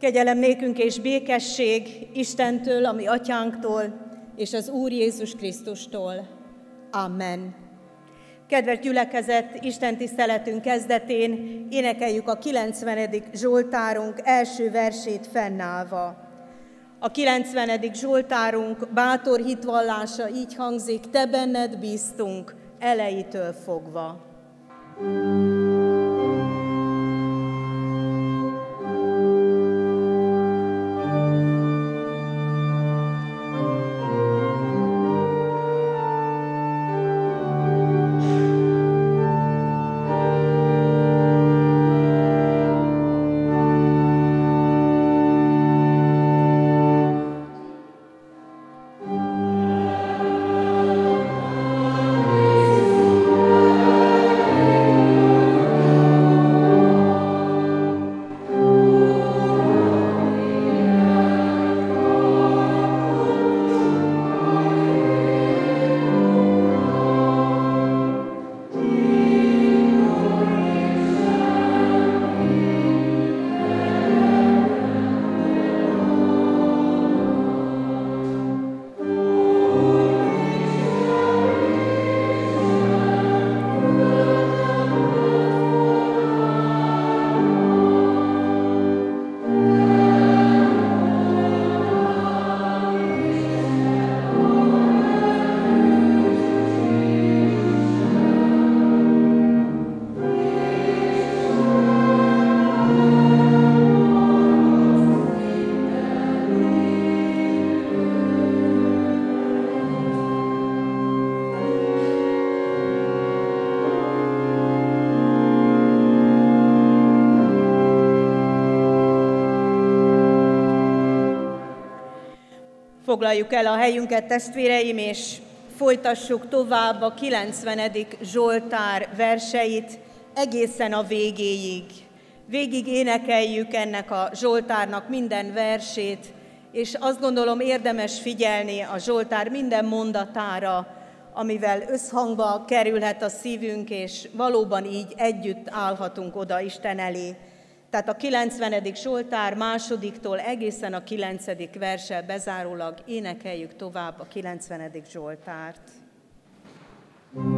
Kegyelem nékünk és békesség Istentől, ami atyánktól, és az Úr Jézus Krisztustól. Amen. Kedves gyülekezet, Isten tiszteletünk kezdetén énekeljük a 90. Zsoltárunk első versét fennállva. A 90. Zsoltárunk bátor hitvallása így hangzik, te benned bíztunk elejétől fogva. thank you Foglaljuk el a helyünket, testvéreim, és folytassuk tovább a 90. Zsoltár verseit egészen a végéig. Végig énekeljük ennek a Zsoltárnak minden versét, és azt gondolom érdemes figyelni a Zsoltár minden mondatára, amivel összhangba kerülhet a szívünk, és valóban így együtt állhatunk oda Isten elé. Tehát a 90. Zsoltár másodiktól egészen a 9. verse bezárólag énekeljük tovább a 90. Zsoltárt. thank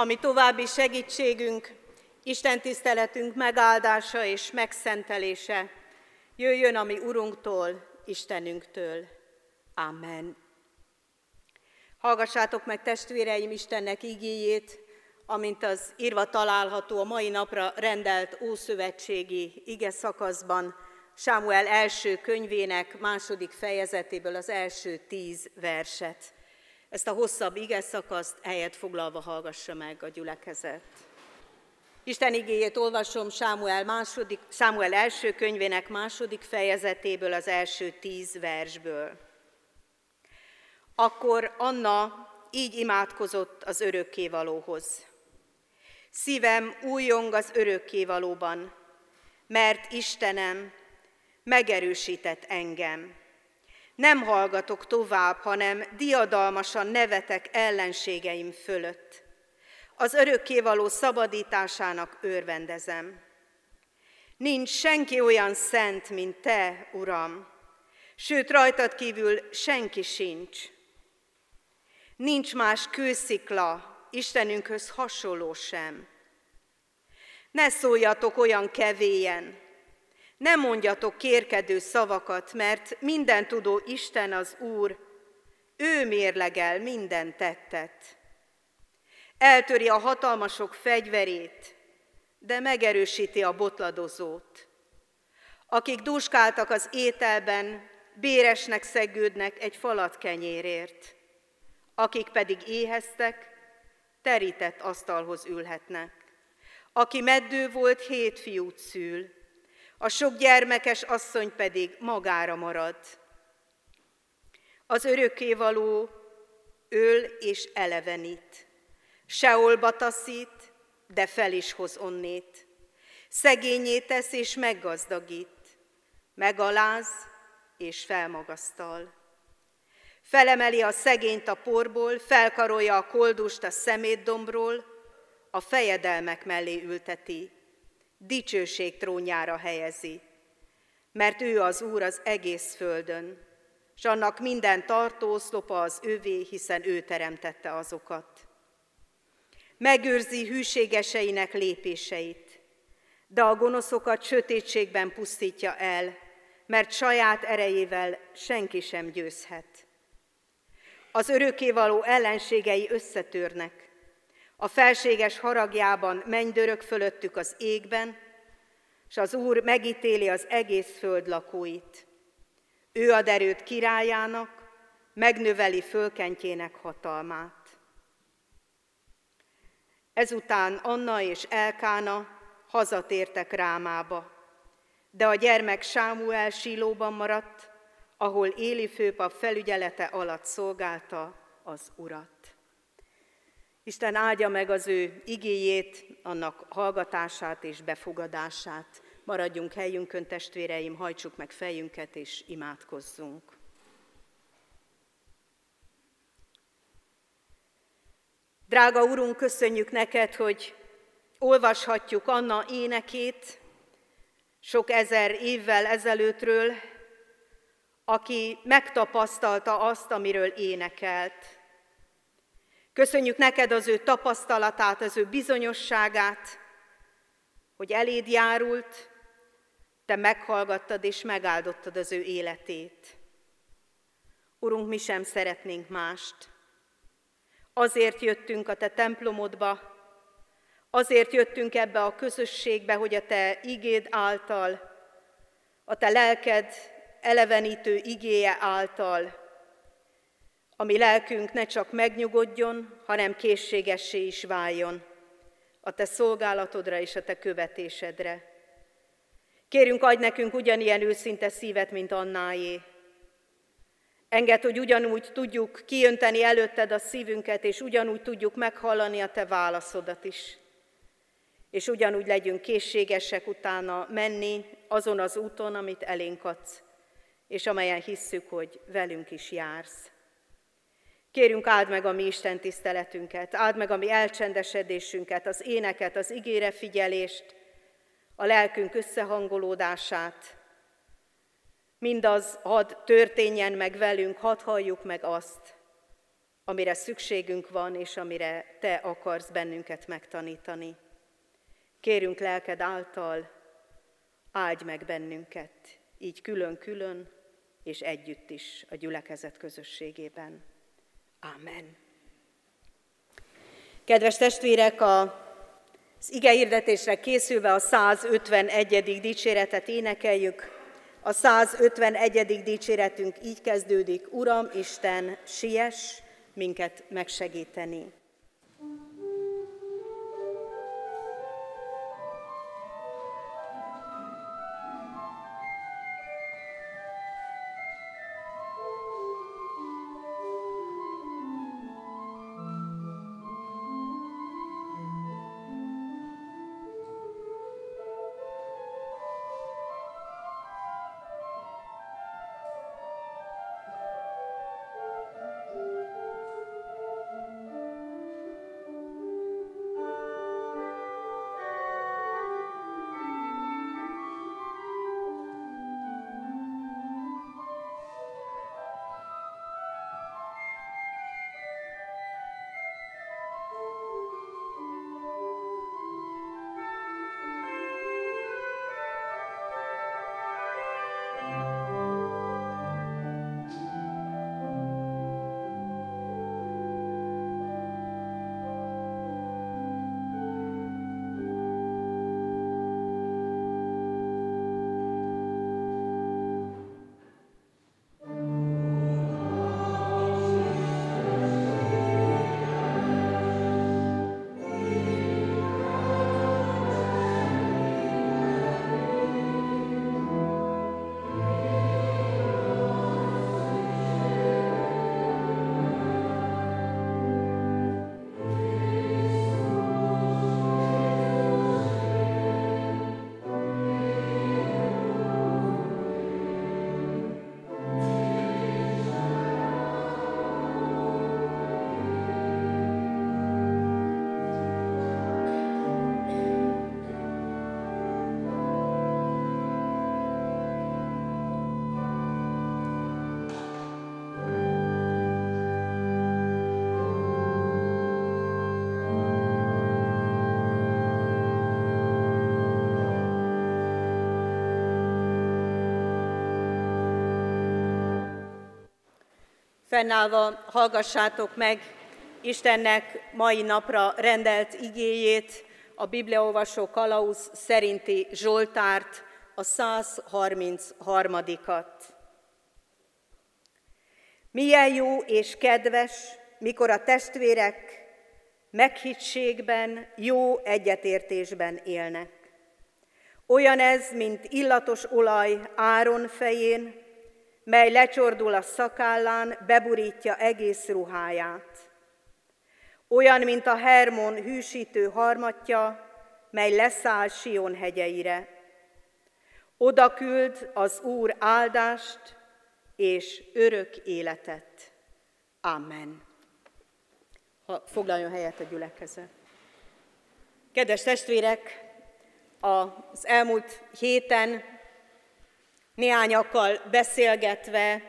ami további segítségünk, Isten tiszteletünk megáldása és megszentelése jöjjön a mi Urunktól, Istenünktől. Amen. Hallgassátok meg testvéreim Istennek igéjét, amint az írva található a mai napra rendelt Ószövetségi ige szakaszban, Sámuel első könyvének második fejezetéből az első tíz verset. Ezt a hosszabb ige szakaszt helyet foglalva hallgassa meg a gyülekezet. Isten igéjét olvasom Sámuel, második, Sámuel első könyvének második fejezetéből, az első tíz versből. Akkor Anna így imádkozott az örökkévalóhoz. Szívem újjong az örökkévalóban, mert Istenem megerősített engem. Nem hallgatok tovább, hanem diadalmasan nevetek ellenségeim fölött. Az örökkévaló szabadításának örvendezem. Nincs senki olyan szent, mint Te, Uram, sőt rajtad kívül senki sincs. Nincs más kőszikla, Istenünkhöz hasonló sem. Ne szóljatok olyan kevélyen, ne mondjatok kérkedő szavakat, mert minden tudó Isten az Úr, ő mérlegel minden tettet. Eltöri a hatalmasok fegyverét, de megerősíti a botladozót. Akik duskáltak az ételben, béresnek szegődnek egy falat kenyérért. Akik pedig éheztek, terített asztalhoz ülhetnek. Aki meddő volt, hét fiút szül, a sok gyermekes asszony pedig magára marad. Az örökkévaló öl és elevenít, seolba taszít, de fel is hoz onnét. Szegényé tesz és meggazdagít, megaláz és felmagasztal. Felemeli a szegényt a porból, felkarolja a koldust a szemétdombról, a fejedelmek mellé ülteti, dicsőség trónjára helyezi, mert ő az Úr az egész földön, és annak minden tartószlopa az övé, hiszen ő teremtette azokat. Megőrzi hűségeseinek lépéseit, de a gonoszokat sötétségben pusztítja el, mert saját erejével senki sem győzhet. Az örökkévaló ellenségei összetörnek, a felséges haragjában mennydörök fölöttük az égben, és az Úr megítéli az egész föld lakóit. Ő ad erőt királyának, megnöveli fölkentjének hatalmát. Ezután Anna és Elkána hazatértek Rámába, de a gyermek Sámuel sílóban maradt, ahol Éli főpap felügyelete alatt szolgálta az Urat. Isten áldja meg az ő igéjét, annak hallgatását és befogadását. Maradjunk helyünkön, testvéreim, hajtsuk meg fejünket és imádkozzunk. Drága Urunk, köszönjük neked, hogy olvashatjuk Anna énekét sok ezer évvel ezelőttről, aki megtapasztalta azt, amiről énekelt. Köszönjük neked az ő tapasztalatát, az ő bizonyosságát, hogy eléd járult, te meghallgattad és megáldottad az ő életét. Urunk, mi sem szeretnénk mást. Azért jöttünk a te templomodba, azért jöttünk ebbe a közösségbe, hogy a te igéd által, a te lelked elevenítő igéje által a mi lelkünk ne csak megnyugodjon, hanem készségessé is váljon a te szolgálatodra és a te követésedre. Kérünk, adj nekünk ugyanilyen őszinte szívet, mint Annáé. Engedd, hogy ugyanúgy tudjuk kijönteni előtted a szívünket, és ugyanúgy tudjuk meghallani a te válaszodat is. És ugyanúgy legyünk készségesek utána menni azon az úton, amit elénk adsz, és amelyen hisszük, hogy velünk is jársz. Kérünk, áld meg a mi Isten tiszteletünket, áld meg a mi elcsendesedésünket, az éneket, az igére figyelést, a lelkünk összehangolódását. Mindaz hadd történjen meg velünk, hadd halljuk meg azt, amire szükségünk van, és amire Te akarsz bennünket megtanítani. Kérünk lelked által, áldj meg bennünket, így külön-külön, és együtt is a gyülekezet közösségében. Amen. Kedves testvérek, az ige hirdetésre készülve a 151. dicséretet énekeljük. A 151. dicséretünk így kezdődik, Uram Isten, siess minket megsegíteni. Fennállva hallgassátok meg Istennek mai napra rendelt igéjét, a Bibliaolvasó Kalauz szerinti Zsoltárt, a 133-at. Milyen jó és kedves, mikor a testvérek meghittségben, jó egyetértésben élnek. Olyan ez, mint illatos olaj Áron fején, mely lecsordul a szakállán, beburítja egész ruháját. Olyan, mint a Hermon hűsítő harmatja, mely leszáll Sion hegyeire. Oda küld az Úr áldást és örök életet. Amen. Ha foglaljon helyet a gyülekezet. Kedves testvérek, az elmúlt héten Néhányakkal beszélgetve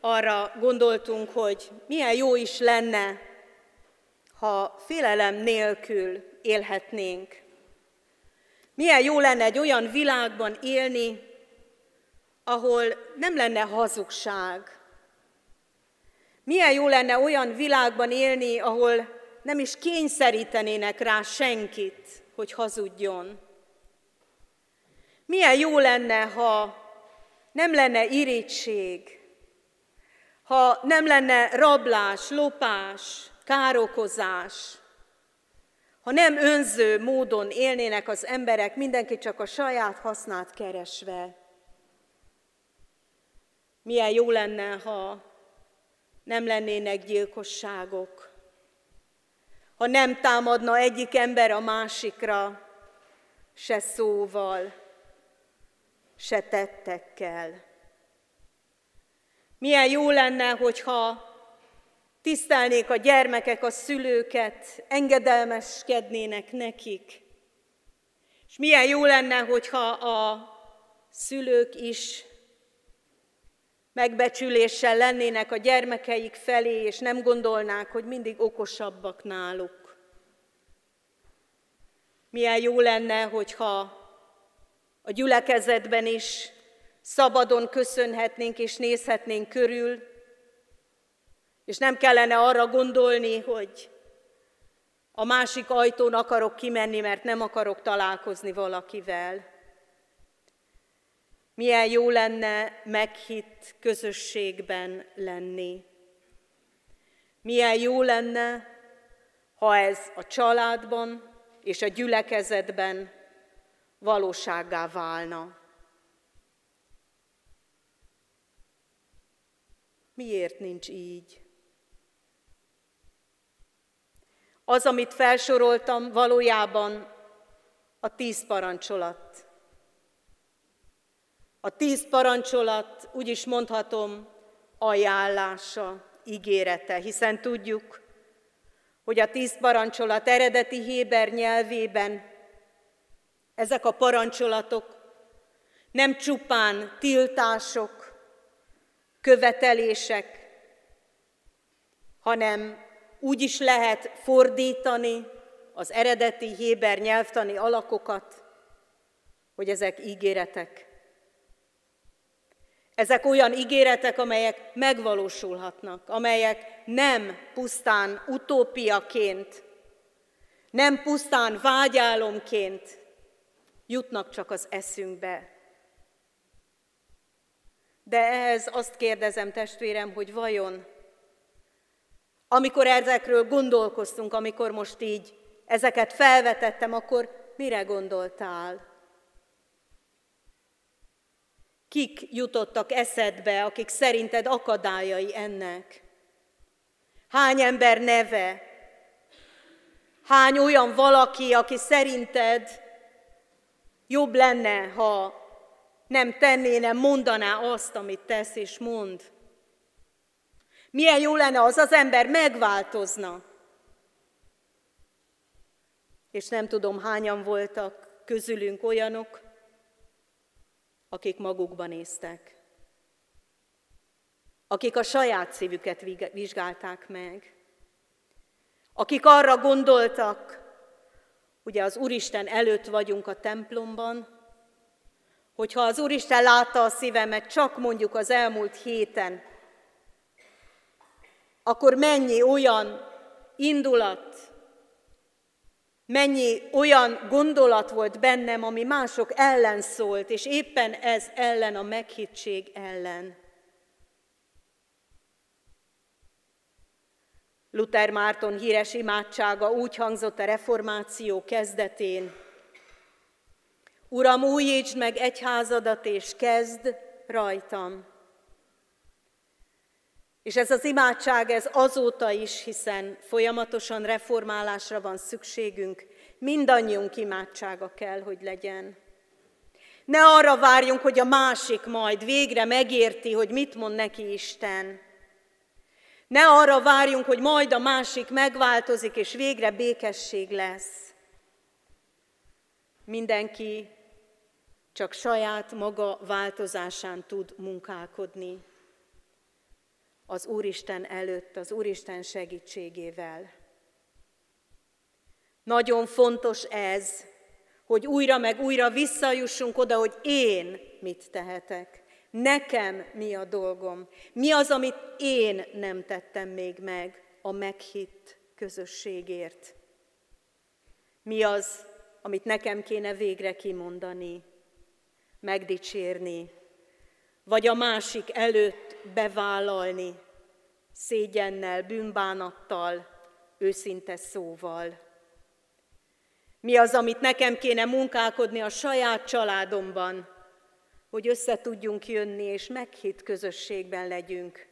arra gondoltunk, hogy milyen jó is lenne, ha félelem nélkül élhetnénk. Milyen jó lenne egy olyan világban élni, ahol nem lenne hazugság. Milyen jó lenne olyan világban élni, ahol nem is kényszerítenének rá senkit, hogy hazudjon. Milyen jó lenne, ha nem lenne irítség, ha nem lenne rablás, lopás, károkozás, ha nem önző módon élnének az emberek, mindenki csak a saját hasznát keresve. Milyen jó lenne, ha nem lennének gyilkosságok, ha nem támadna egyik ember a másikra, se szóval, se tettekkel. Milyen jó lenne, hogyha tisztelnék a gyermekek a szülőket, engedelmeskednének nekik. És milyen jó lenne, hogyha a szülők is megbecsüléssel lennének a gyermekeik felé, és nem gondolnák, hogy mindig okosabbak náluk. Milyen jó lenne, hogyha a gyülekezetben is szabadon köszönhetnénk és nézhetnénk körül, és nem kellene arra gondolni, hogy a másik ajtón akarok kimenni, mert nem akarok találkozni valakivel. Milyen jó lenne meghitt közösségben lenni. Milyen jó lenne, ha ez a családban és a gyülekezetben valósággá válna. Miért nincs így? Az, amit felsoroltam, valójában a tíz parancsolat. A tíz parancsolat, úgy is mondhatom, ajánlása, ígérete, hiszen tudjuk, hogy a tíz parancsolat eredeti héber nyelvében ezek a parancsolatok nem csupán tiltások, követelések, hanem úgy is lehet fordítani az eredeti héber nyelvtani alakokat, hogy ezek ígéretek. Ezek olyan ígéretek, amelyek megvalósulhatnak, amelyek nem pusztán utópiaként, nem pusztán vágyálomként jutnak csak az eszünkbe. De ehhez azt kérdezem, testvérem, hogy vajon amikor ezekről gondolkoztunk, amikor most így ezeket felvetettem, akkor mire gondoltál? Kik jutottak eszedbe, akik szerinted akadályai ennek? Hány ember neve? Hány olyan valaki, aki szerinted jobb lenne, ha nem tenné, nem mondaná azt, amit tesz és mond? Milyen jó lenne, az az ember megváltozna. És nem tudom, hányan voltak közülünk olyanok, akik magukban néztek. Akik a saját szívüket vizsgálták meg. Akik arra gondoltak, ugye az Úristen előtt vagyunk a templomban, hogyha az Úristen látta a szívemet csak mondjuk az elmúlt héten, akkor mennyi olyan indulat, mennyi olyan gondolat volt bennem, ami mások ellen szólt, és éppen ez ellen, a meghittség ellen. Luther Márton híres imádsága úgy hangzott a reformáció kezdetén. Uram, újítsd meg egyházadat, és kezd rajtam. És ez az imádság, ez azóta is, hiszen folyamatosan reformálásra van szükségünk, mindannyiunk imádsága kell, hogy legyen. Ne arra várjunk, hogy a másik majd végre megérti, hogy mit mond neki Isten. Ne arra várjunk, hogy majd a másik megváltozik, és végre békesség lesz. Mindenki csak saját maga változásán tud munkálkodni az Úristen előtt, az Úristen segítségével. Nagyon fontos ez, hogy újra meg újra visszajussunk oda, hogy én mit tehetek. Nekem mi a dolgom? Mi az, amit én nem tettem még meg a meghitt közösségért? Mi az, amit nekem kéne végre kimondani, megdicsérni, vagy a másik előtt bevállalni, szégyennel, bűnbánattal, őszinte szóval. Mi az, amit nekem kéne munkálkodni a saját családomban, hogy össze tudjunk jönni és meghitt közösségben legyünk.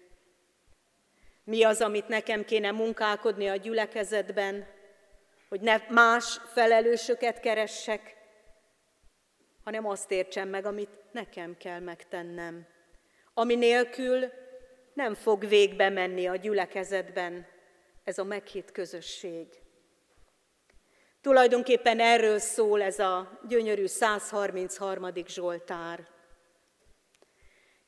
Mi az, amit nekem kéne munkálkodni a gyülekezetben, hogy ne más felelősöket keressek, hanem azt értsem meg, amit nekem kell megtennem. Ami nélkül nem fog végbe menni a gyülekezetben ez a meghitt közösség. Tulajdonképpen erről szól ez a gyönyörű 133. Zsoltár.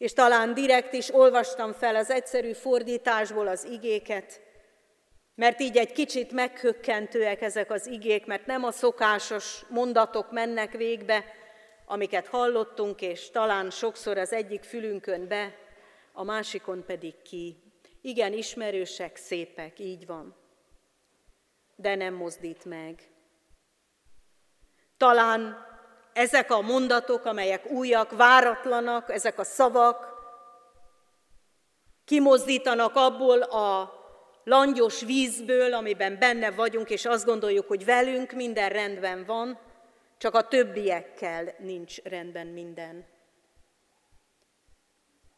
És talán direkt is olvastam fel az egyszerű fordításból az igéket, mert így egy kicsit meghökkentőek ezek az igék, mert nem a szokásos mondatok mennek végbe, amiket hallottunk, és talán sokszor az egyik fülünkön be, a másikon pedig ki. Igen, ismerősek, szépek, így van. De nem mozdít meg. Talán ezek a mondatok, amelyek újak, váratlanak, ezek a szavak, kimozdítanak abból a langyos vízből, amiben benne vagyunk, és azt gondoljuk, hogy velünk minden rendben van, csak a többiekkel nincs rendben minden.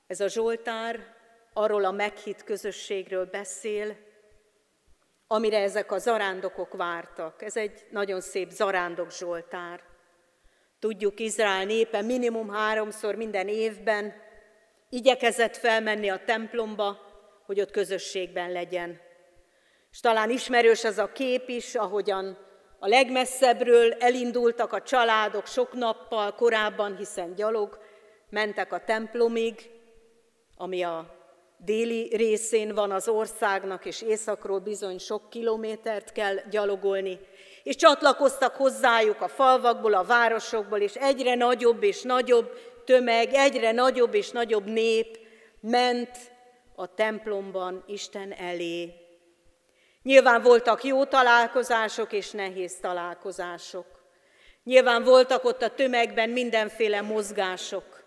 Ez a Zsoltár arról a meghitt közösségről beszél, amire ezek a zarándokok vártak. Ez egy nagyon szép zarándok Zsoltár. Tudjuk, Izrael népe minimum háromszor minden évben igyekezett felmenni a templomba, hogy ott közösségben legyen. És talán ismerős az a kép is, ahogyan a legmesszebbről elindultak a családok sok nappal korábban, hiszen gyalog mentek a templomig, ami a déli részén van az országnak, és északról bizony sok kilométert kell gyalogolni, és csatlakoztak hozzájuk a falvakból, a városokból, és egyre nagyobb és nagyobb tömeg, egyre nagyobb és nagyobb nép ment a templomban Isten elé. Nyilván voltak jó találkozások és nehéz találkozások. Nyilván voltak ott a tömegben mindenféle mozgások.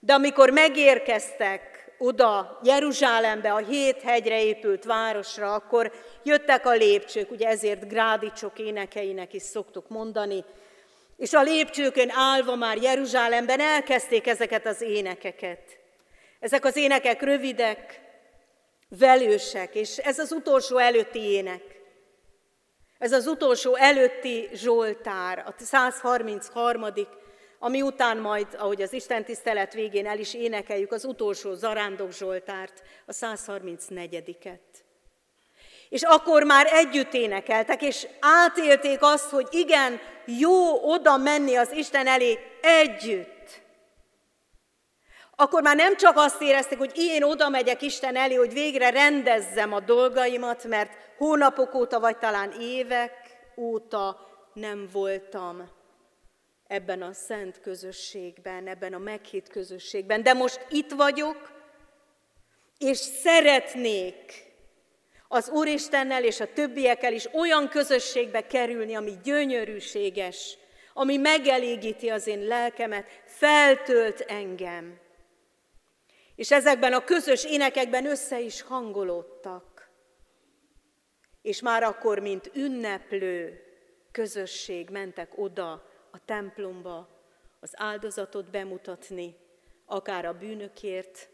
De amikor megérkeztek oda Jeruzsálembe, a hét hegyre épült városra, akkor jöttek a lépcsők, ugye ezért grádicsok énekeinek is szoktuk mondani, és a lépcsőkön állva már Jeruzsálemben elkezdték ezeket az énekeket. Ezek az énekek rövidek, velősek, és ez az utolsó előtti ének. Ez az utolsó előtti Zsoltár, a 133 ami után majd, ahogy az Isten tisztelet végén el is énekeljük, az utolsó zarándok Zsoltárt, a 134-et. És akkor már együtt énekeltek, és átélték azt, hogy igen, jó oda menni az Isten elé együtt. Akkor már nem csak azt érezték, hogy én oda megyek Isten elé, hogy végre rendezzem a dolgaimat, mert hónapok óta, vagy talán évek óta nem voltam ebben a szent közösségben, ebben a meghitt közösségben. De most itt vagyok, és szeretnék az Úristennel és a többiekkel is olyan közösségbe kerülni, ami gyönyörűséges, ami megelégíti az én lelkemet, feltölt engem. És ezekben a közös énekekben össze is hangolódtak. És már akkor, mint ünneplő közösség mentek oda a templomba az áldozatot bemutatni, akár a bűnökért,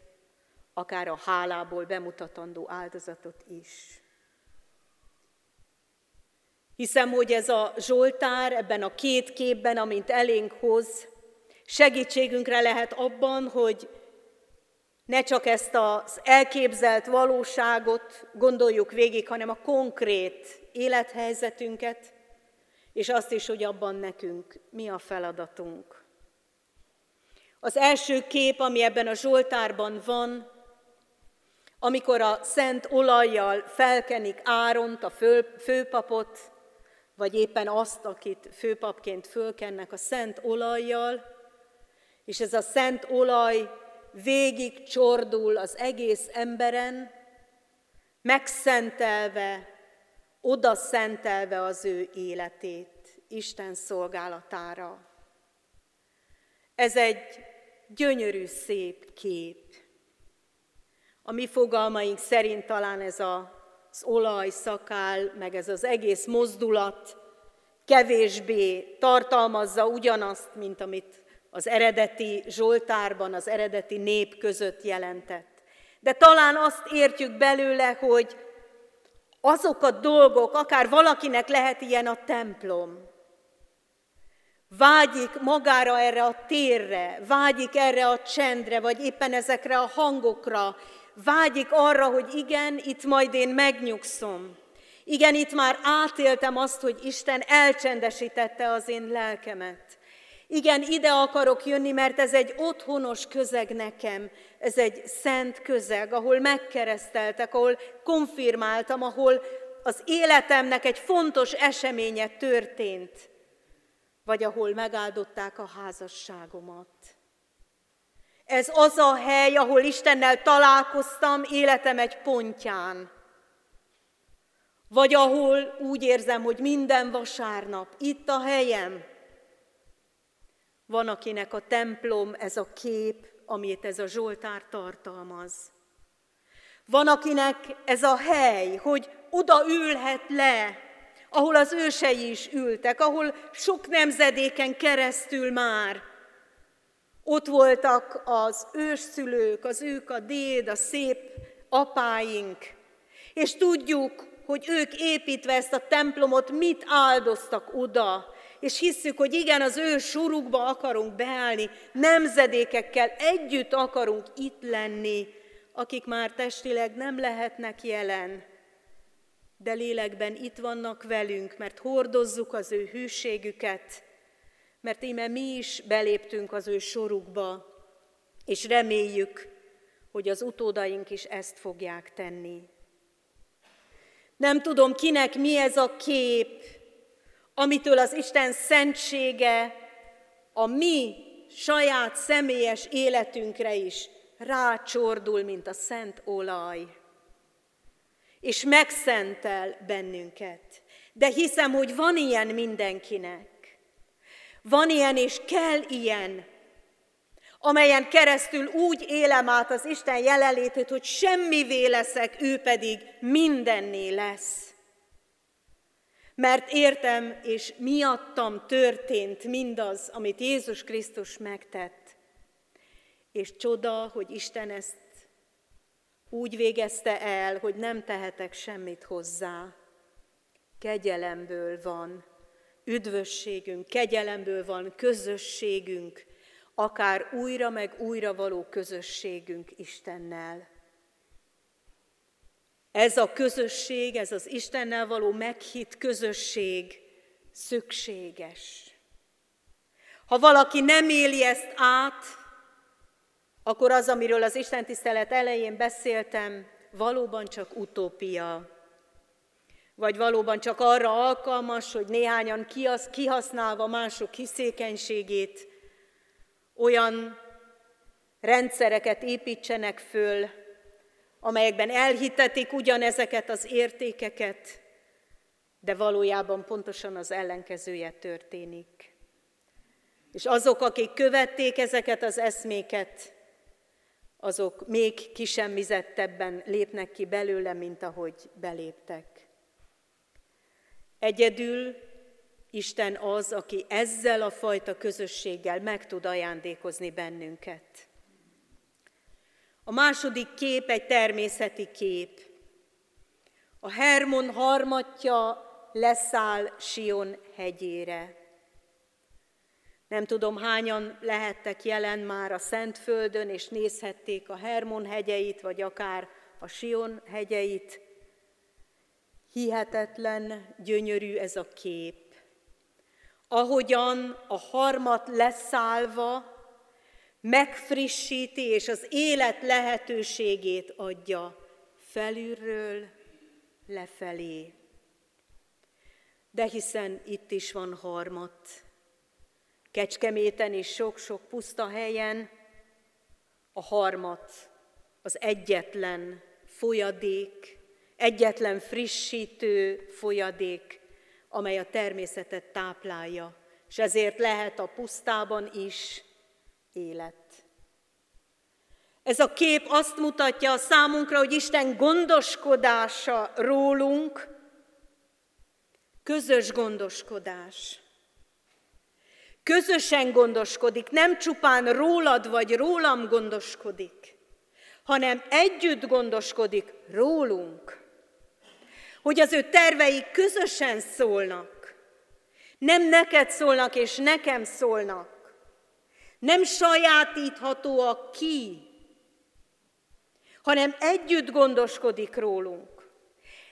akár a hálából bemutatandó áldozatot is. Hiszem, hogy ez a Zsoltár ebben a két képben, amint elénk hoz, segítségünkre lehet abban, hogy ne csak ezt az elképzelt valóságot gondoljuk végig, hanem a konkrét élethelyzetünket, és azt is, hogy abban nekünk mi a feladatunk. Az első kép, ami ebben a Zsoltárban van, amikor a szent olajjal felkenik Áront, a fő, főpapot, vagy éppen azt, akit főpapként fölkennek a szent olajjal, és ez a szent olaj végig csordul az egész emberen, megszentelve, oda szentelve az ő életét Isten szolgálatára. Ez egy gyönyörű, szép kép. A mi fogalmaink szerint talán ez az olaj, szakál, meg ez az egész mozdulat kevésbé tartalmazza ugyanazt, mint amit az eredeti Zsoltárban, az eredeti nép között jelentett. De talán azt értjük belőle, hogy azok a dolgok, akár valakinek lehet ilyen a templom, vágyik magára erre a térre, vágyik erre a csendre, vagy éppen ezekre a hangokra, vágyik arra, hogy igen, itt majd én megnyugszom. Igen, itt már átéltem azt, hogy Isten elcsendesítette az én lelkemet. Igen, ide akarok jönni, mert ez egy otthonos közeg nekem, ez egy szent közeg, ahol megkereszteltek, ahol konfirmáltam, ahol az életemnek egy fontos eseménye történt, vagy ahol megáldották a házasságomat. Ez az a hely, ahol Istennel találkoztam életem egy pontján. Vagy ahol úgy érzem, hogy minden vasárnap itt a helyem. Van, akinek a templom ez a kép, amit ez a Zsoltár tartalmaz. Van, akinek ez a hely, hogy oda ülhet le, ahol az ősei is ültek, ahol sok nemzedéken keresztül már ott voltak az ősszülők, az ők a déd, a szép apáink, és tudjuk, hogy ők építve ezt a templomot mit áldoztak oda, és hisszük, hogy igen, az ő sorukba akarunk beállni, nemzedékekkel együtt akarunk itt lenni, akik már testileg nem lehetnek jelen, de lélekben itt vannak velünk, mert hordozzuk az ő hűségüket, mert íme mi is beléptünk az ő sorukba, és reméljük, hogy az utódaink is ezt fogják tenni. Nem tudom, kinek mi ez a kép, amitől az Isten szentsége a mi saját személyes életünkre is rácsordul, mint a szent olaj, és megszentel bennünket. De hiszem, hogy van ilyen mindenkinek. Van ilyen, és kell ilyen, amelyen keresztül úgy élem át az Isten jelenlétét, hogy semmivé leszek, ő pedig mindenné lesz. Mert értem, és miattam történt mindaz, amit Jézus Krisztus megtett. És csoda, hogy Isten ezt úgy végezte el, hogy nem tehetek semmit hozzá. Kegyelemből van üdvösségünk, kegyelemből van közösségünk, akár újra meg újra való közösségünk Istennel. Ez a közösség, ez az Istennel való meghitt közösség szükséges. Ha valaki nem éli ezt át, akkor az, amiről az Isten tisztelet elején beszéltem, valóban csak utópia. Vagy valóban csak arra alkalmas, hogy néhányan kihasználva mások hiszékenységét, olyan rendszereket építsenek föl, amelyekben elhitetik ugyanezeket az értékeket, de valójában pontosan az ellenkezője történik. És azok, akik követték ezeket az eszméket, azok még kisemmizettebben lépnek ki belőle, mint ahogy beléptek. Egyedül Isten az, aki ezzel a fajta közösséggel meg tud ajándékozni bennünket. A második kép egy természeti kép. A Hermon harmatja leszáll Sion hegyére. Nem tudom, hányan lehettek jelen már a Szentföldön, és nézhették a Hermon hegyeit, vagy akár a Sion hegyeit. Hihetetlen, gyönyörű ez a kép. Ahogyan a harmat leszállva megfrissíti és az élet lehetőségét adja felülről lefelé. De hiszen itt is van harmat. Kecskeméten és sok-sok puszta helyen a harmat az egyetlen folyadék, egyetlen frissítő folyadék, amely a természetet táplálja, és ezért lehet a pusztában is élet. Ez a kép azt mutatja a számunkra, hogy Isten gondoskodása rólunk, közös gondoskodás. Közösen gondoskodik, nem csupán rólad vagy rólam gondoskodik, hanem együtt gondoskodik rólunk hogy az ő tervei közösen szólnak. Nem neked szólnak, és nekem szólnak. Nem sajátíthatóak ki, hanem együtt gondoskodik rólunk.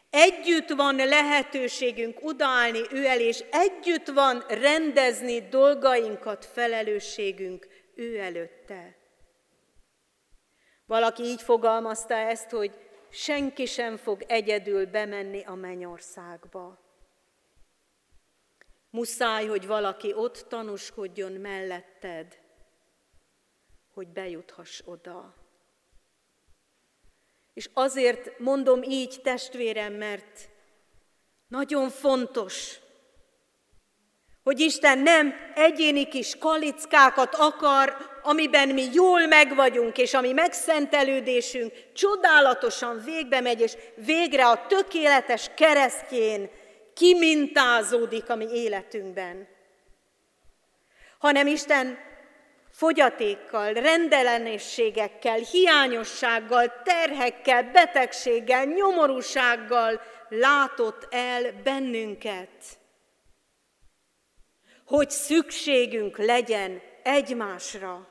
Együtt van lehetőségünk událni ő el, és együtt van rendezni dolgainkat, felelősségünk ő előtte. Valaki így fogalmazta ezt, hogy senki sem fog egyedül bemenni a mennyországba. Muszáj, hogy valaki ott tanúskodjon melletted, hogy bejuthass oda. És azért mondom így, testvérem, mert nagyon fontos, hogy Isten nem egyéni kis kalickákat akar, amiben mi jól megvagyunk, és ami megszentelődésünk csodálatosan végbe megy, és végre a tökéletes keresztjén kimintázódik a mi életünkben. Hanem Isten fogyatékkal, rendellenességekkel, hiányossággal, terhekkel, betegséggel, nyomorúsággal látott el bennünket hogy szükségünk legyen egymásra.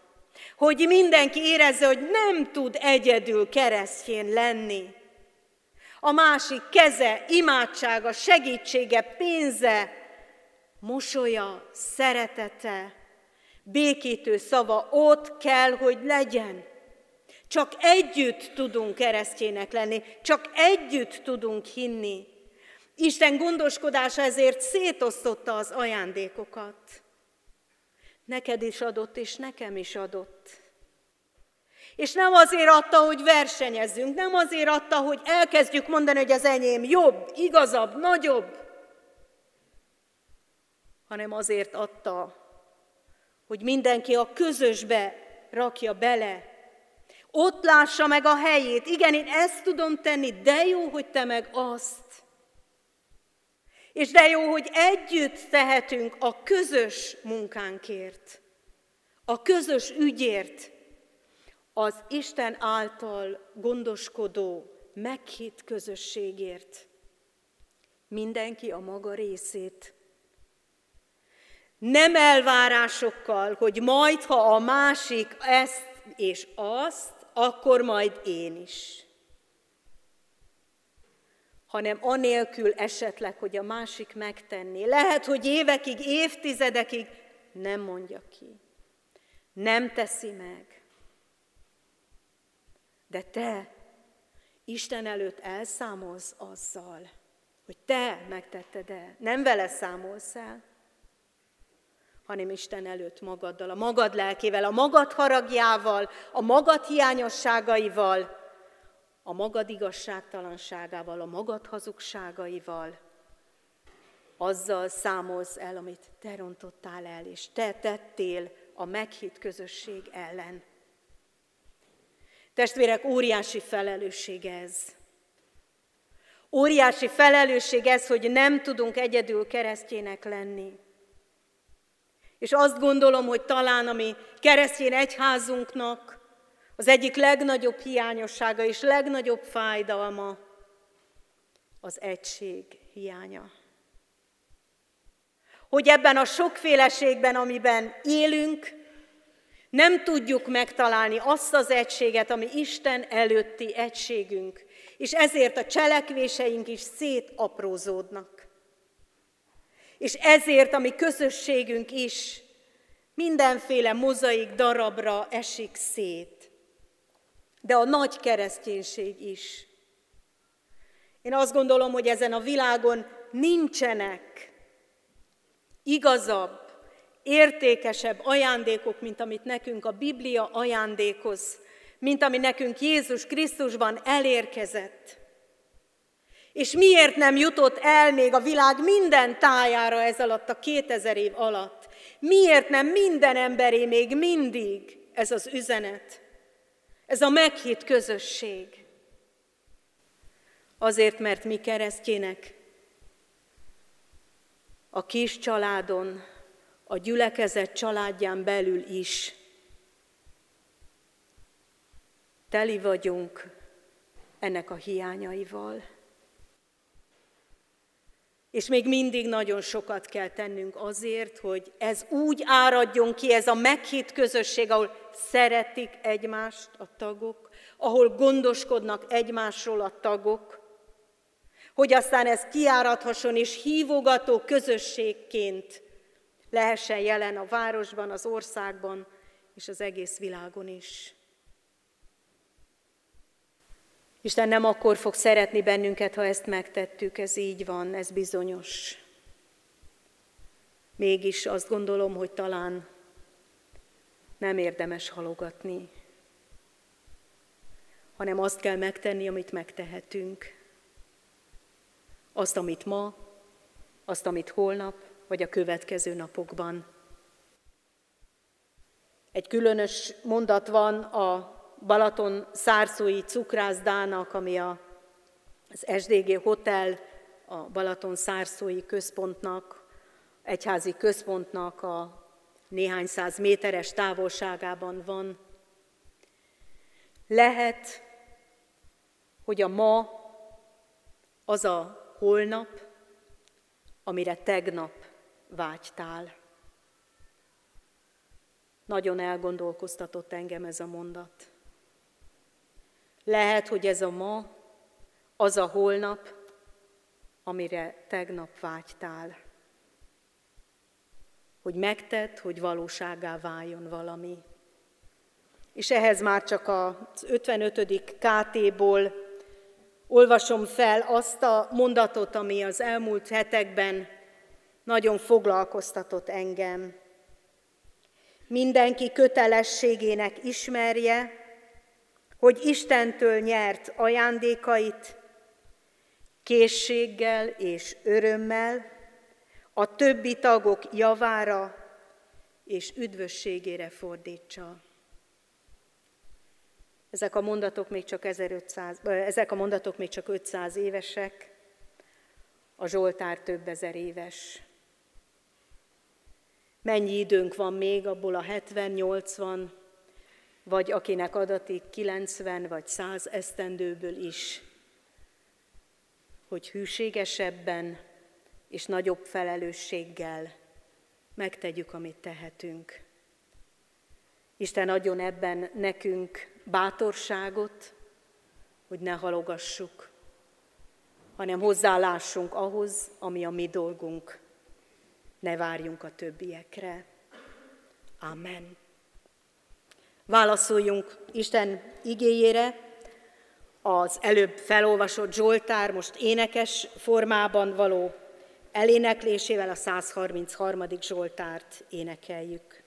Hogy mindenki érezze, hogy nem tud egyedül keresztjén lenni. A másik keze, imádsága, segítsége, pénze, mosolya, szeretete, békítő szava ott kell, hogy legyen. Csak együtt tudunk keresztjének lenni, csak együtt tudunk hinni. Isten gondoskodása ezért szétosztotta az ajándékokat. Neked is adott, és nekem is adott. És nem azért adta, hogy versenyezzünk, nem azért adta, hogy elkezdjük mondani, hogy az enyém jobb, igazabb, nagyobb, hanem azért adta, hogy mindenki a közösbe rakja bele. Ott lássa meg a helyét. Igen, én ezt tudom tenni, de jó, hogy te meg azt. És de jó, hogy együtt tehetünk a közös munkánkért, a közös ügyért, az Isten által gondoskodó, meghitt közösségért. Mindenki a maga részét. Nem elvárásokkal, hogy majd, ha a másik ezt és azt, akkor majd én is hanem anélkül esetleg, hogy a másik megtenné. Lehet, hogy évekig, évtizedekig nem mondja ki, nem teszi meg. De te Isten előtt elszámolsz azzal, hogy te megtetted-e, nem vele számolsz el, hanem Isten előtt magaddal, a magad lelkével, a magad haragjával, a magad hiányosságaival, a magad igazságtalanságával, a magad hazugságaival, azzal számolsz el, amit te rontottál el, és te tettél a meghitt közösség ellen. Testvérek, óriási felelősség ez. Óriási felelősség ez, hogy nem tudunk egyedül keresztjének lenni. És azt gondolom, hogy talán a mi keresztjén egyházunknak az egyik legnagyobb hiányossága és legnagyobb fájdalma az egység hiánya. Hogy ebben a sokféleségben, amiben élünk, nem tudjuk megtalálni azt az egységet, ami Isten előtti egységünk, és ezért a cselekvéseink is szétaprózódnak. És ezért a mi közösségünk is mindenféle mozaik darabra esik szét de a nagy kereszténység is. Én azt gondolom, hogy ezen a világon nincsenek igazabb, értékesebb ajándékok, mint amit nekünk a Biblia ajándékoz, mint ami nekünk Jézus Krisztusban elérkezett. És miért nem jutott el még a világ minden tájára ez alatt a 2000 év alatt? Miért nem minden emberé még mindig ez az üzenet? Ez a meghitt közösség. Azért, mert mi keresztjének a kis családon, a gyülekezet családján belül is teli vagyunk ennek a hiányaival. És még mindig nagyon sokat kell tennünk azért, hogy ez úgy áradjon ki, ez a meghitt közösség, ahol szeretik egymást a tagok, ahol gondoskodnak egymásról a tagok, hogy aztán ez kiárathasson és hívogató közösségként lehessen jelen a városban, az országban és az egész világon is. Isten nem akkor fog szeretni bennünket, ha ezt megtettük, ez így van, ez bizonyos. Mégis azt gondolom, hogy talán nem érdemes halogatni, hanem azt kell megtenni, amit megtehetünk. Azt, amit ma, azt, amit holnap, vagy a következő napokban. Egy különös mondat van a Balaton szárszói cukrászdának, ami a, az SDG Hotel, a Balaton szárszói központnak, egyházi központnak a néhány száz méteres távolságában van. Lehet, hogy a ma az a holnap, amire tegnap vágytál. Nagyon elgondolkoztatott engem ez a mondat. Lehet, hogy ez a ma, az a holnap, amire tegnap vágytál. Hogy megtett, hogy valóságá váljon valami. És ehhez már csak az 55. KT-ból olvasom fel azt a mondatot, ami az elmúlt hetekben nagyon foglalkoztatott engem. Mindenki kötelességének ismerje, hogy Istentől nyert ajándékait készséggel és örömmel a többi tagok javára és üdvösségére fordítsa. Ezek a mondatok még csak 1500, ezek a mondatok még csak 500 évesek, a Zsoltár több ezer éves. Mennyi időnk van még abból a 70-80 vagy akinek adatik 90 vagy 100 esztendőből is, hogy hűségesebben és nagyobb felelősséggel megtegyük, amit tehetünk. Isten adjon ebben nekünk bátorságot, hogy ne halogassuk, hanem hozzálássunk ahhoz, ami a mi dolgunk. Ne várjunk a többiekre. Amen. Válaszoljunk Isten igéjére, az előbb felolvasott Zsoltár most énekes formában való eléneklésével a 133. Zsoltárt énekeljük.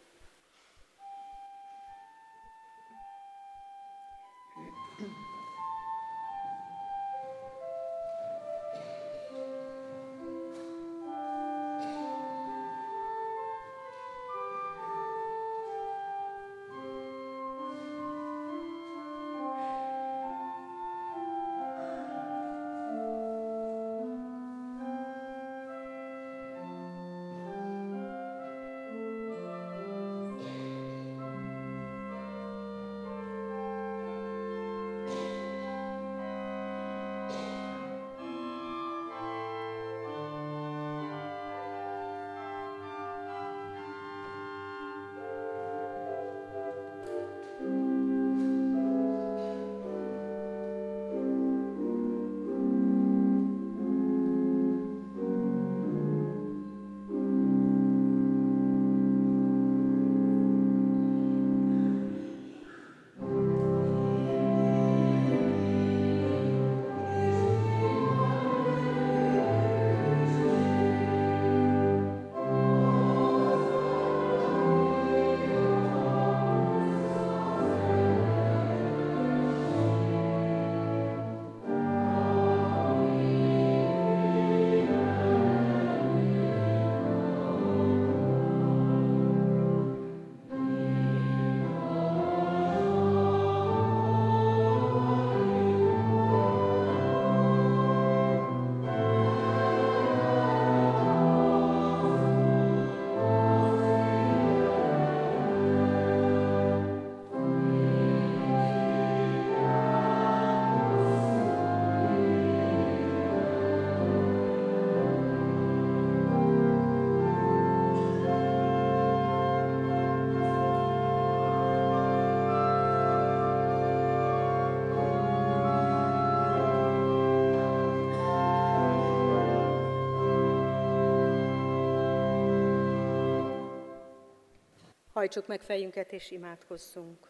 Hajtsuk meg fejünket és imádkozzunk.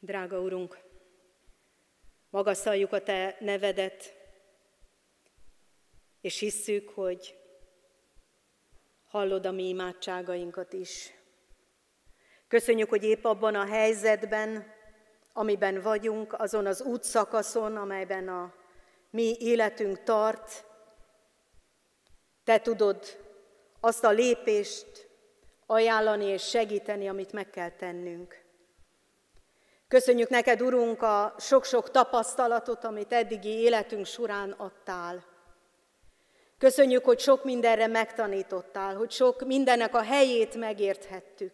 Drága Urunk, magasztaljuk a Te nevedet, és hisszük, hogy hallod a mi imádságainkat is. Köszönjük, hogy épp abban a helyzetben, amiben vagyunk, azon az útszakaszon, amelyben a mi életünk tart, Te tudod azt a lépést ajánlani és segíteni, amit meg kell tennünk. Köszönjük neked, Urunk, a sok-sok tapasztalatot, amit eddigi életünk során adtál. Köszönjük, hogy sok mindenre megtanítottál, hogy sok mindennek a helyét megérthettük.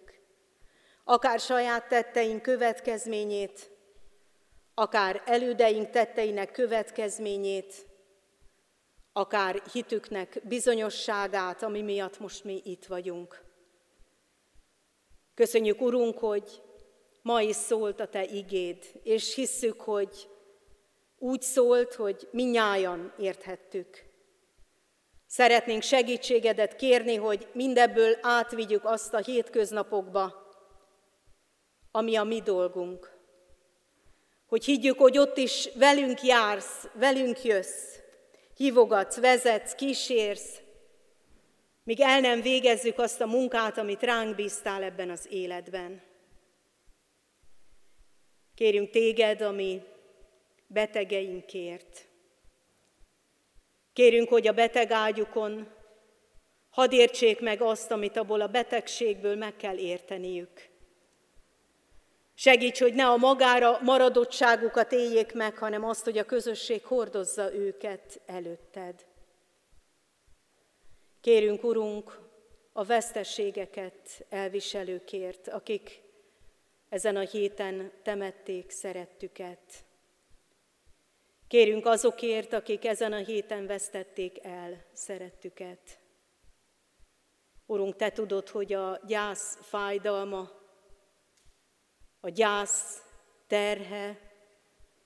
Akár saját tetteink következményét, akár elődeink tetteinek következményét, akár hitüknek bizonyosságát, ami miatt most mi itt vagyunk. Köszönjük, Urunk, hogy ma is szólt a Te igéd, és hisszük, hogy úgy szólt, hogy minnyájan érthettük. Szeretnénk segítségedet kérni, hogy mindebből átvigyük azt a hétköznapokba, ami a mi dolgunk. Hogy higgyük, hogy ott is velünk jársz, velünk jössz, hívogatsz, vezetsz, kísérsz, míg el nem végezzük azt a munkát, amit ránk bíztál ebben az életben. Kérünk téged, ami betegeinkért. Kérünk, hogy a beteg ágyukon hadd értsék meg azt, amit abból a betegségből meg kell érteniük. Segíts, hogy ne a magára maradottságukat éljék meg, hanem azt, hogy a közösség hordozza őket előtted. Kérünk, Urunk, a vesztességeket elviselőkért, akik ezen a héten temették szerettüket. Kérünk azokért, akik ezen a héten vesztették el szerettüket. Urunk, Te tudod, hogy a gyász fájdalma, a gyász terhe,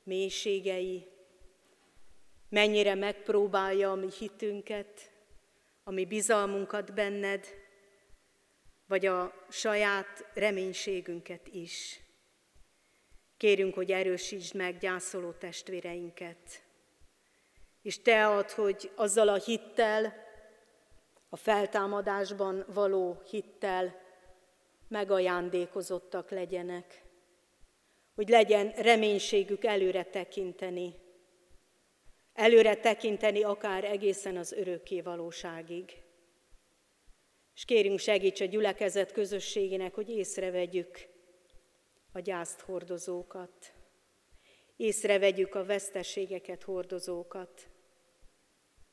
mélységei, mennyire megpróbálja a mi hitünket, a mi bizalmunkat benned, vagy a saját reménységünket is. Kérünk, hogy erősítsd meg gyászoló testvéreinket. És te ad, hogy azzal a hittel, a feltámadásban való hittel megajándékozottak legyenek, hogy legyen reménységük előre tekinteni, előre tekinteni akár egészen az örökké valóságig. És kérünk segíts a gyülekezet közösségének, hogy észrevegyük a gyászt hordozókat, észrevegyük a veszteségeket hordozókat,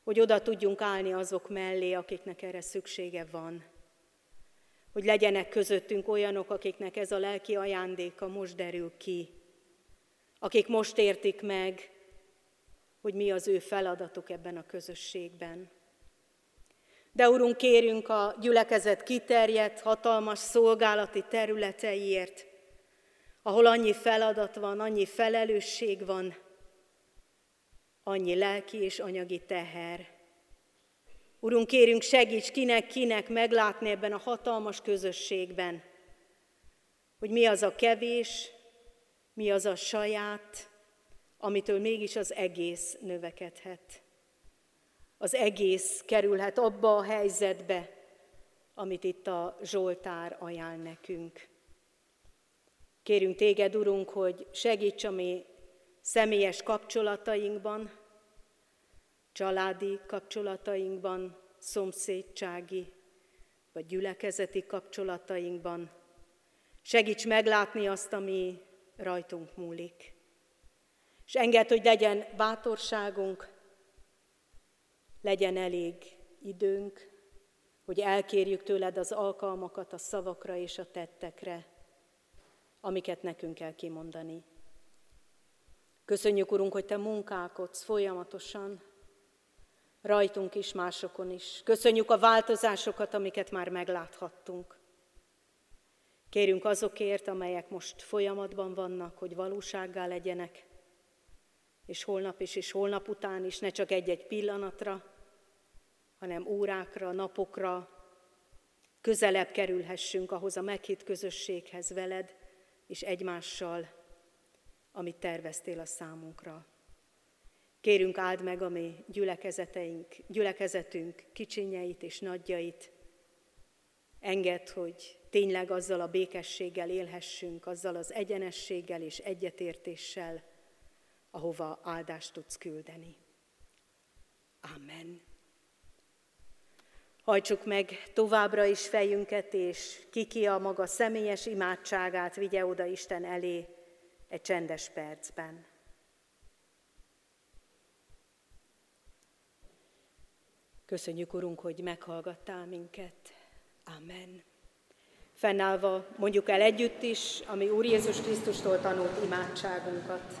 hogy oda tudjunk állni azok mellé, akiknek erre szüksége van. Hogy legyenek közöttünk olyanok, akiknek ez a lelki ajándéka most derül ki, akik most értik meg, hogy mi az ő feladatuk ebben a közösségben. De Urunk, kérünk a gyülekezet kiterjedt, hatalmas szolgálati területeiért, ahol annyi feladat van, annyi felelősség van, annyi lelki és anyagi teher. Urunk, kérünk, segíts kinek-kinek meglátni ebben a hatalmas közösségben, hogy mi az a kevés, mi az a saját, amitől mégis az egész növekedhet az egész kerülhet abba a helyzetbe, amit itt a Zsoltár ajánl nekünk. Kérünk téged, Urunk, hogy segíts a mi személyes kapcsolatainkban, családi kapcsolatainkban, szomszédsági vagy gyülekezeti kapcsolatainkban. Segíts meglátni azt, ami rajtunk múlik. És engedd, hogy legyen bátorságunk, legyen elég időnk, hogy elkérjük tőled az alkalmakat a szavakra és a tettekre, amiket nekünk kell kimondani. Köszönjük, Urunk, hogy Te munkálkodsz folyamatosan, rajtunk is, másokon is. Köszönjük a változásokat, amiket már megláthattunk. Kérünk azokért, amelyek most folyamatban vannak, hogy valósággá legyenek, és holnap is, és holnap után is, ne csak egy-egy pillanatra, hanem órákra, napokra, közelebb kerülhessünk ahhoz a meghitt közösséghez veled és egymással, amit terveztél a számunkra. Kérünk áld meg a mi gyülekezeteink, gyülekezetünk kicsinyeit és nagyjait. Engedd, hogy tényleg azzal a békességgel élhessünk, azzal az egyenességgel és egyetértéssel, ahova áldást tudsz küldeni. Amen. Hajtsuk meg továbbra is fejünket, és kiki a maga személyes imádságát vigye oda Isten elé egy csendes percben. Köszönjük, Urunk, hogy meghallgattál minket. Amen. Fennállva mondjuk el együtt is, ami Úr Jézus Krisztustól tanult imádságunkat.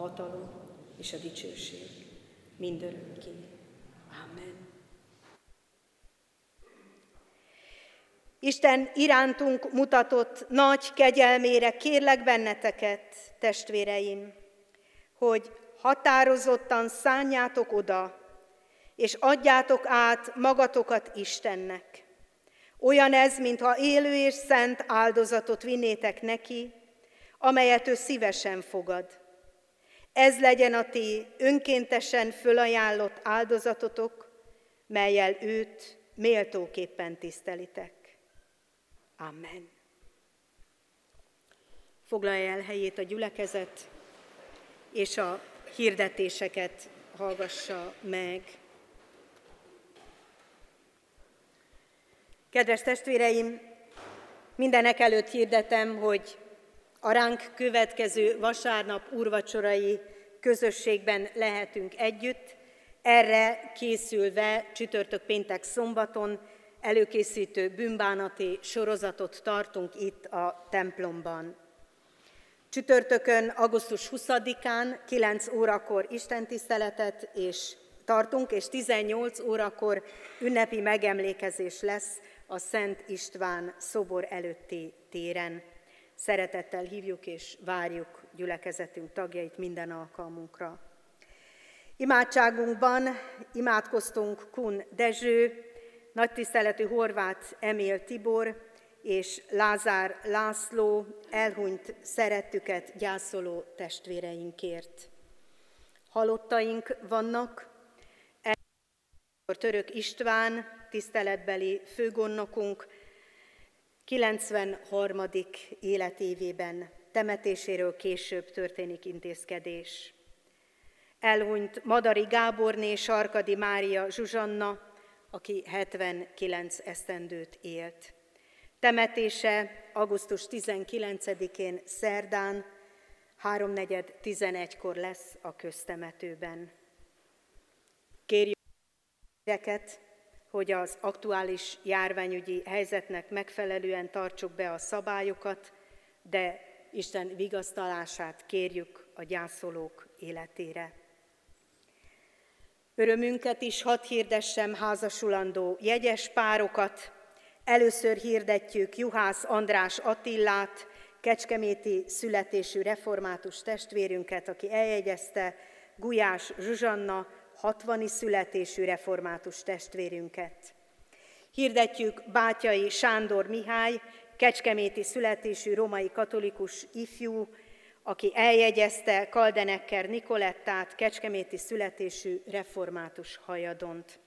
hatalom és a dicsőség mindörökké. Amen. Isten irántunk mutatott nagy kegyelmére kérlek benneteket, testvéreim, hogy határozottan szánjátok oda, és adjátok át magatokat Istennek. Olyan ez, mintha élő és szent áldozatot vinnétek neki, amelyet ő szívesen fogad. Ez legyen a ti önkéntesen fölajánlott áldozatotok, melyel őt méltóképpen tisztelitek. Amen. Foglalja el helyét a gyülekezet, és a hirdetéseket hallgassa meg. Kedves testvéreim, mindenek előtt hirdetem, hogy a ránk következő vasárnap úrvacsorai közösségben lehetünk együtt, erre készülve csütörtök, péntek, szombaton előkészítő bűnbánati sorozatot tartunk itt a templomban. Csütörtökön, augusztus 20-án 9 órakor istentiszteletet és tartunk, és 18 órakor ünnepi megemlékezés lesz a Szent István szobor előtti téren. Szeretettel hívjuk és várjuk gyülekezetünk tagjait minden alkalmunkra. Imádságunkban imádkoztunk Kun Dezső, nagy tiszteletű Horváth Emil Tibor és Lázár László elhunyt szerettüket gyászoló testvéreinkért. Halottaink vannak, Török István, tiszteletbeli főgondnokunk, 93. életévében temetéséről később történik intézkedés. Elhunyt Madari Gáborné, Sarkadi Mária Zsuzsanna, aki 79 esztendőt élt. Temetése augusztus 19-én szerdán, 3.4.11-kor lesz a köztemetőben. Kérjük hogy az aktuális járványügyi helyzetnek megfelelően tartsuk be a szabályokat, de Isten vigasztalását kérjük a gyászolók életére. Örömünket is hadd hirdessem házasulandó jegyes párokat. Először hirdetjük Juhász András Attillát, kecskeméti születésű református testvérünket, aki eljegyezte Gulyás Zsuzsanna, 60 születésű református testvérünket. Hirdetjük Bátyai Sándor Mihály, kecskeméti születésű romai katolikus ifjú, aki eljegyezte Kaldenekker Nikolettát, kecskeméti születésű református hajadont.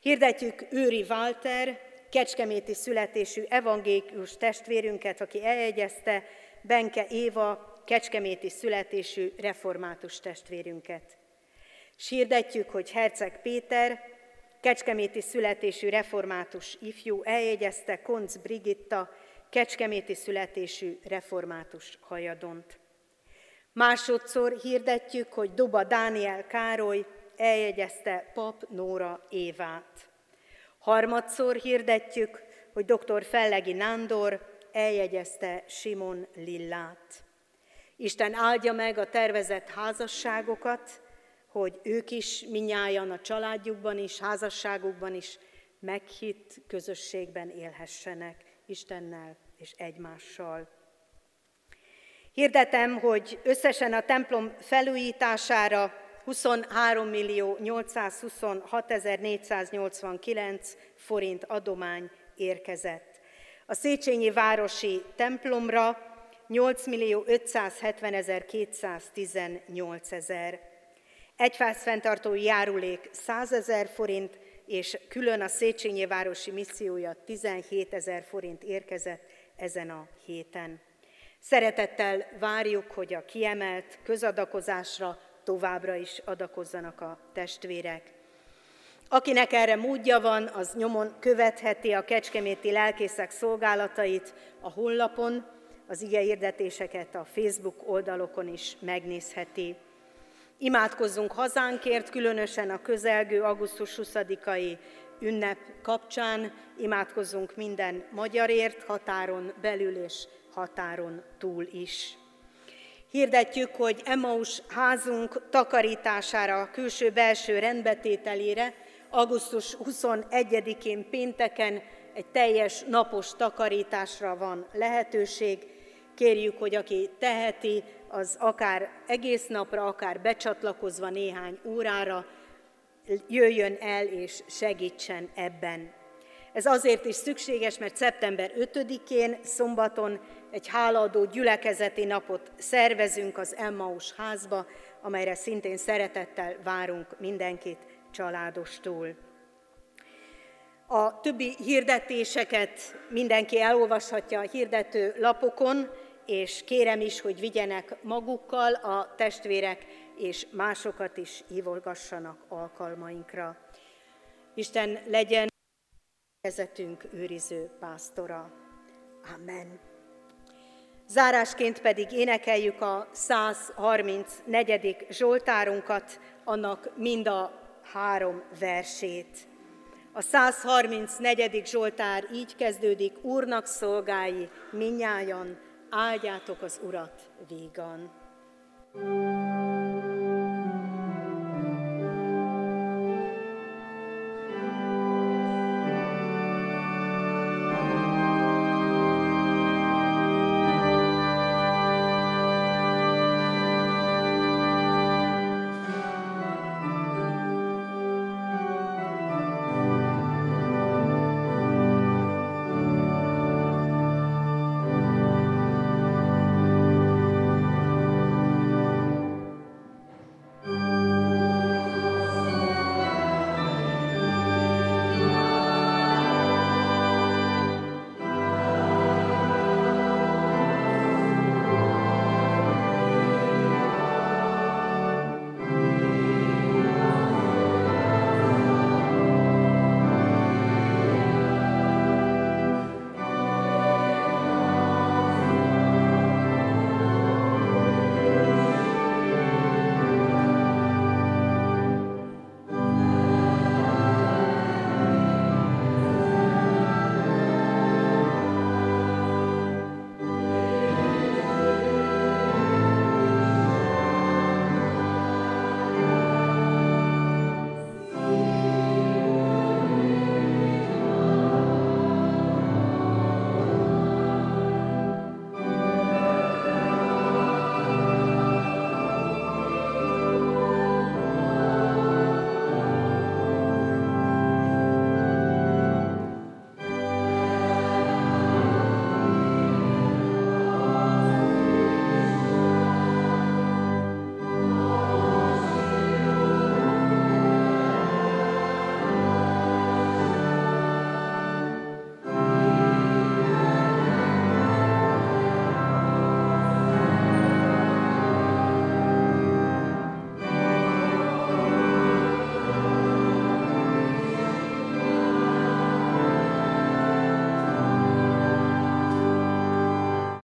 Hirdetjük Őri Walter, kecskeméti születésű evangélikus testvérünket, aki eljegyezte Benke Éva, kecskeméti születésű református testvérünket. Sírdetjük, hogy Herceg Péter, kecskeméti születésű református ifjú eljegyezte Konc Brigitta, kecskeméti születésű református hajadont. Másodszor hirdetjük, hogy Doba Dániel Károly eljegyezte pap Nóra Évát. Harmadszor hirdetjük, hogy dr. Fellegi Nándor eljegyezte Simon Lillát. Isten áldja meg a tervezett házasságokat, hogy ők is minnyáján a családjukban is, házasságukban is meghitt közösségben élhessenek Istennel és egymással. Hirdetem, hogy összesen a templom felújítására 23 millió 826 489 forint adomány érkezett. A Széchenyi Városi templomra 8 millió 570 218 ezer. Egyfázfenntartói járulék 100 ezer forint, és külön a Széchenyi Városi missziója 17 ezer forint érkezett ezen a héten. Szeretettel várjuk, hogy a kiemelt közadakozásra továbbra is adakozzanak a testvérek. Akinek erre módja van, az nyomon követheti a kecskeméti lelkészek szolgálatait a honlapon, az ige a Facebook oldalokon is megnézheti. Imádkozzunk hazánkért, különösen a közelgő augusztus 20-ai ünnep kapcsán, imádkozzunk minden magyarért, határon belül és határon túl is. Hirdetjük, hogy Emmaus házunk takarítására, külső-belső rendbetételére augusztus 21-én pénteken egy teljes napos takarításra van lehetőség. Kérjük, hogy aki teheti, az akár egész napra, akár becsatlakozva néhány órára jöjjön el és segítsen ebben. Ez azért is szükséges, mert szeptember 5-én, szombaton egy hálaadó gyülekezeti napot szervezünk az Emmaus házba, amelyre szintén szeretettel várunk mindenkit családostól. A többi hirdetéseket mindenki elolvashatja a hirdető lapokon, és kérem is, hogy vigyenek magukkal a testvérek, és másokat is hívogassanak alkalmainkra. Isten legyen vezetünk őriző pásztora. Amen. Zárásként pedig énekeljük a 134. Zsoltárunkat, annak mind a három versét. A 134. Zsoltár így kezdődik, Úrnak szolgái, minnyájan, áldjátok az Urat vígan. thank you